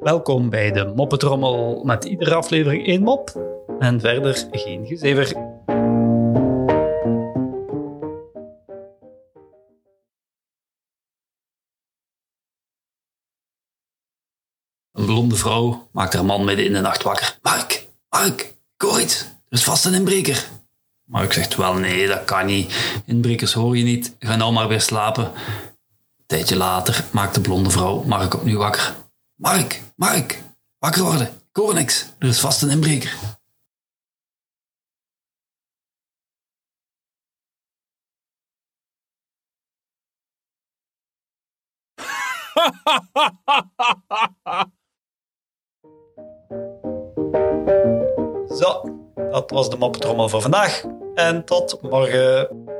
Welkom bij de Moppetrommel met iedere aflevering één mop en verder geen gezever. Een blonde vrouw maakt haar man midden in de nacht wakker. Mark, Mark, ik. Er is vast een inbreker. Mark zegt, wel nee, dat kan niet. Inbrekers hoor je niet. Ga nou maar weer slapen. Tijdje later maakt de blonde vrouw Mark opnieuw wakker. Mark, Mark, wakker worden. Ik niks. Er is vast een inbreker. Zo, dat was de Moppetrommel voor vandaag. En tot morgen.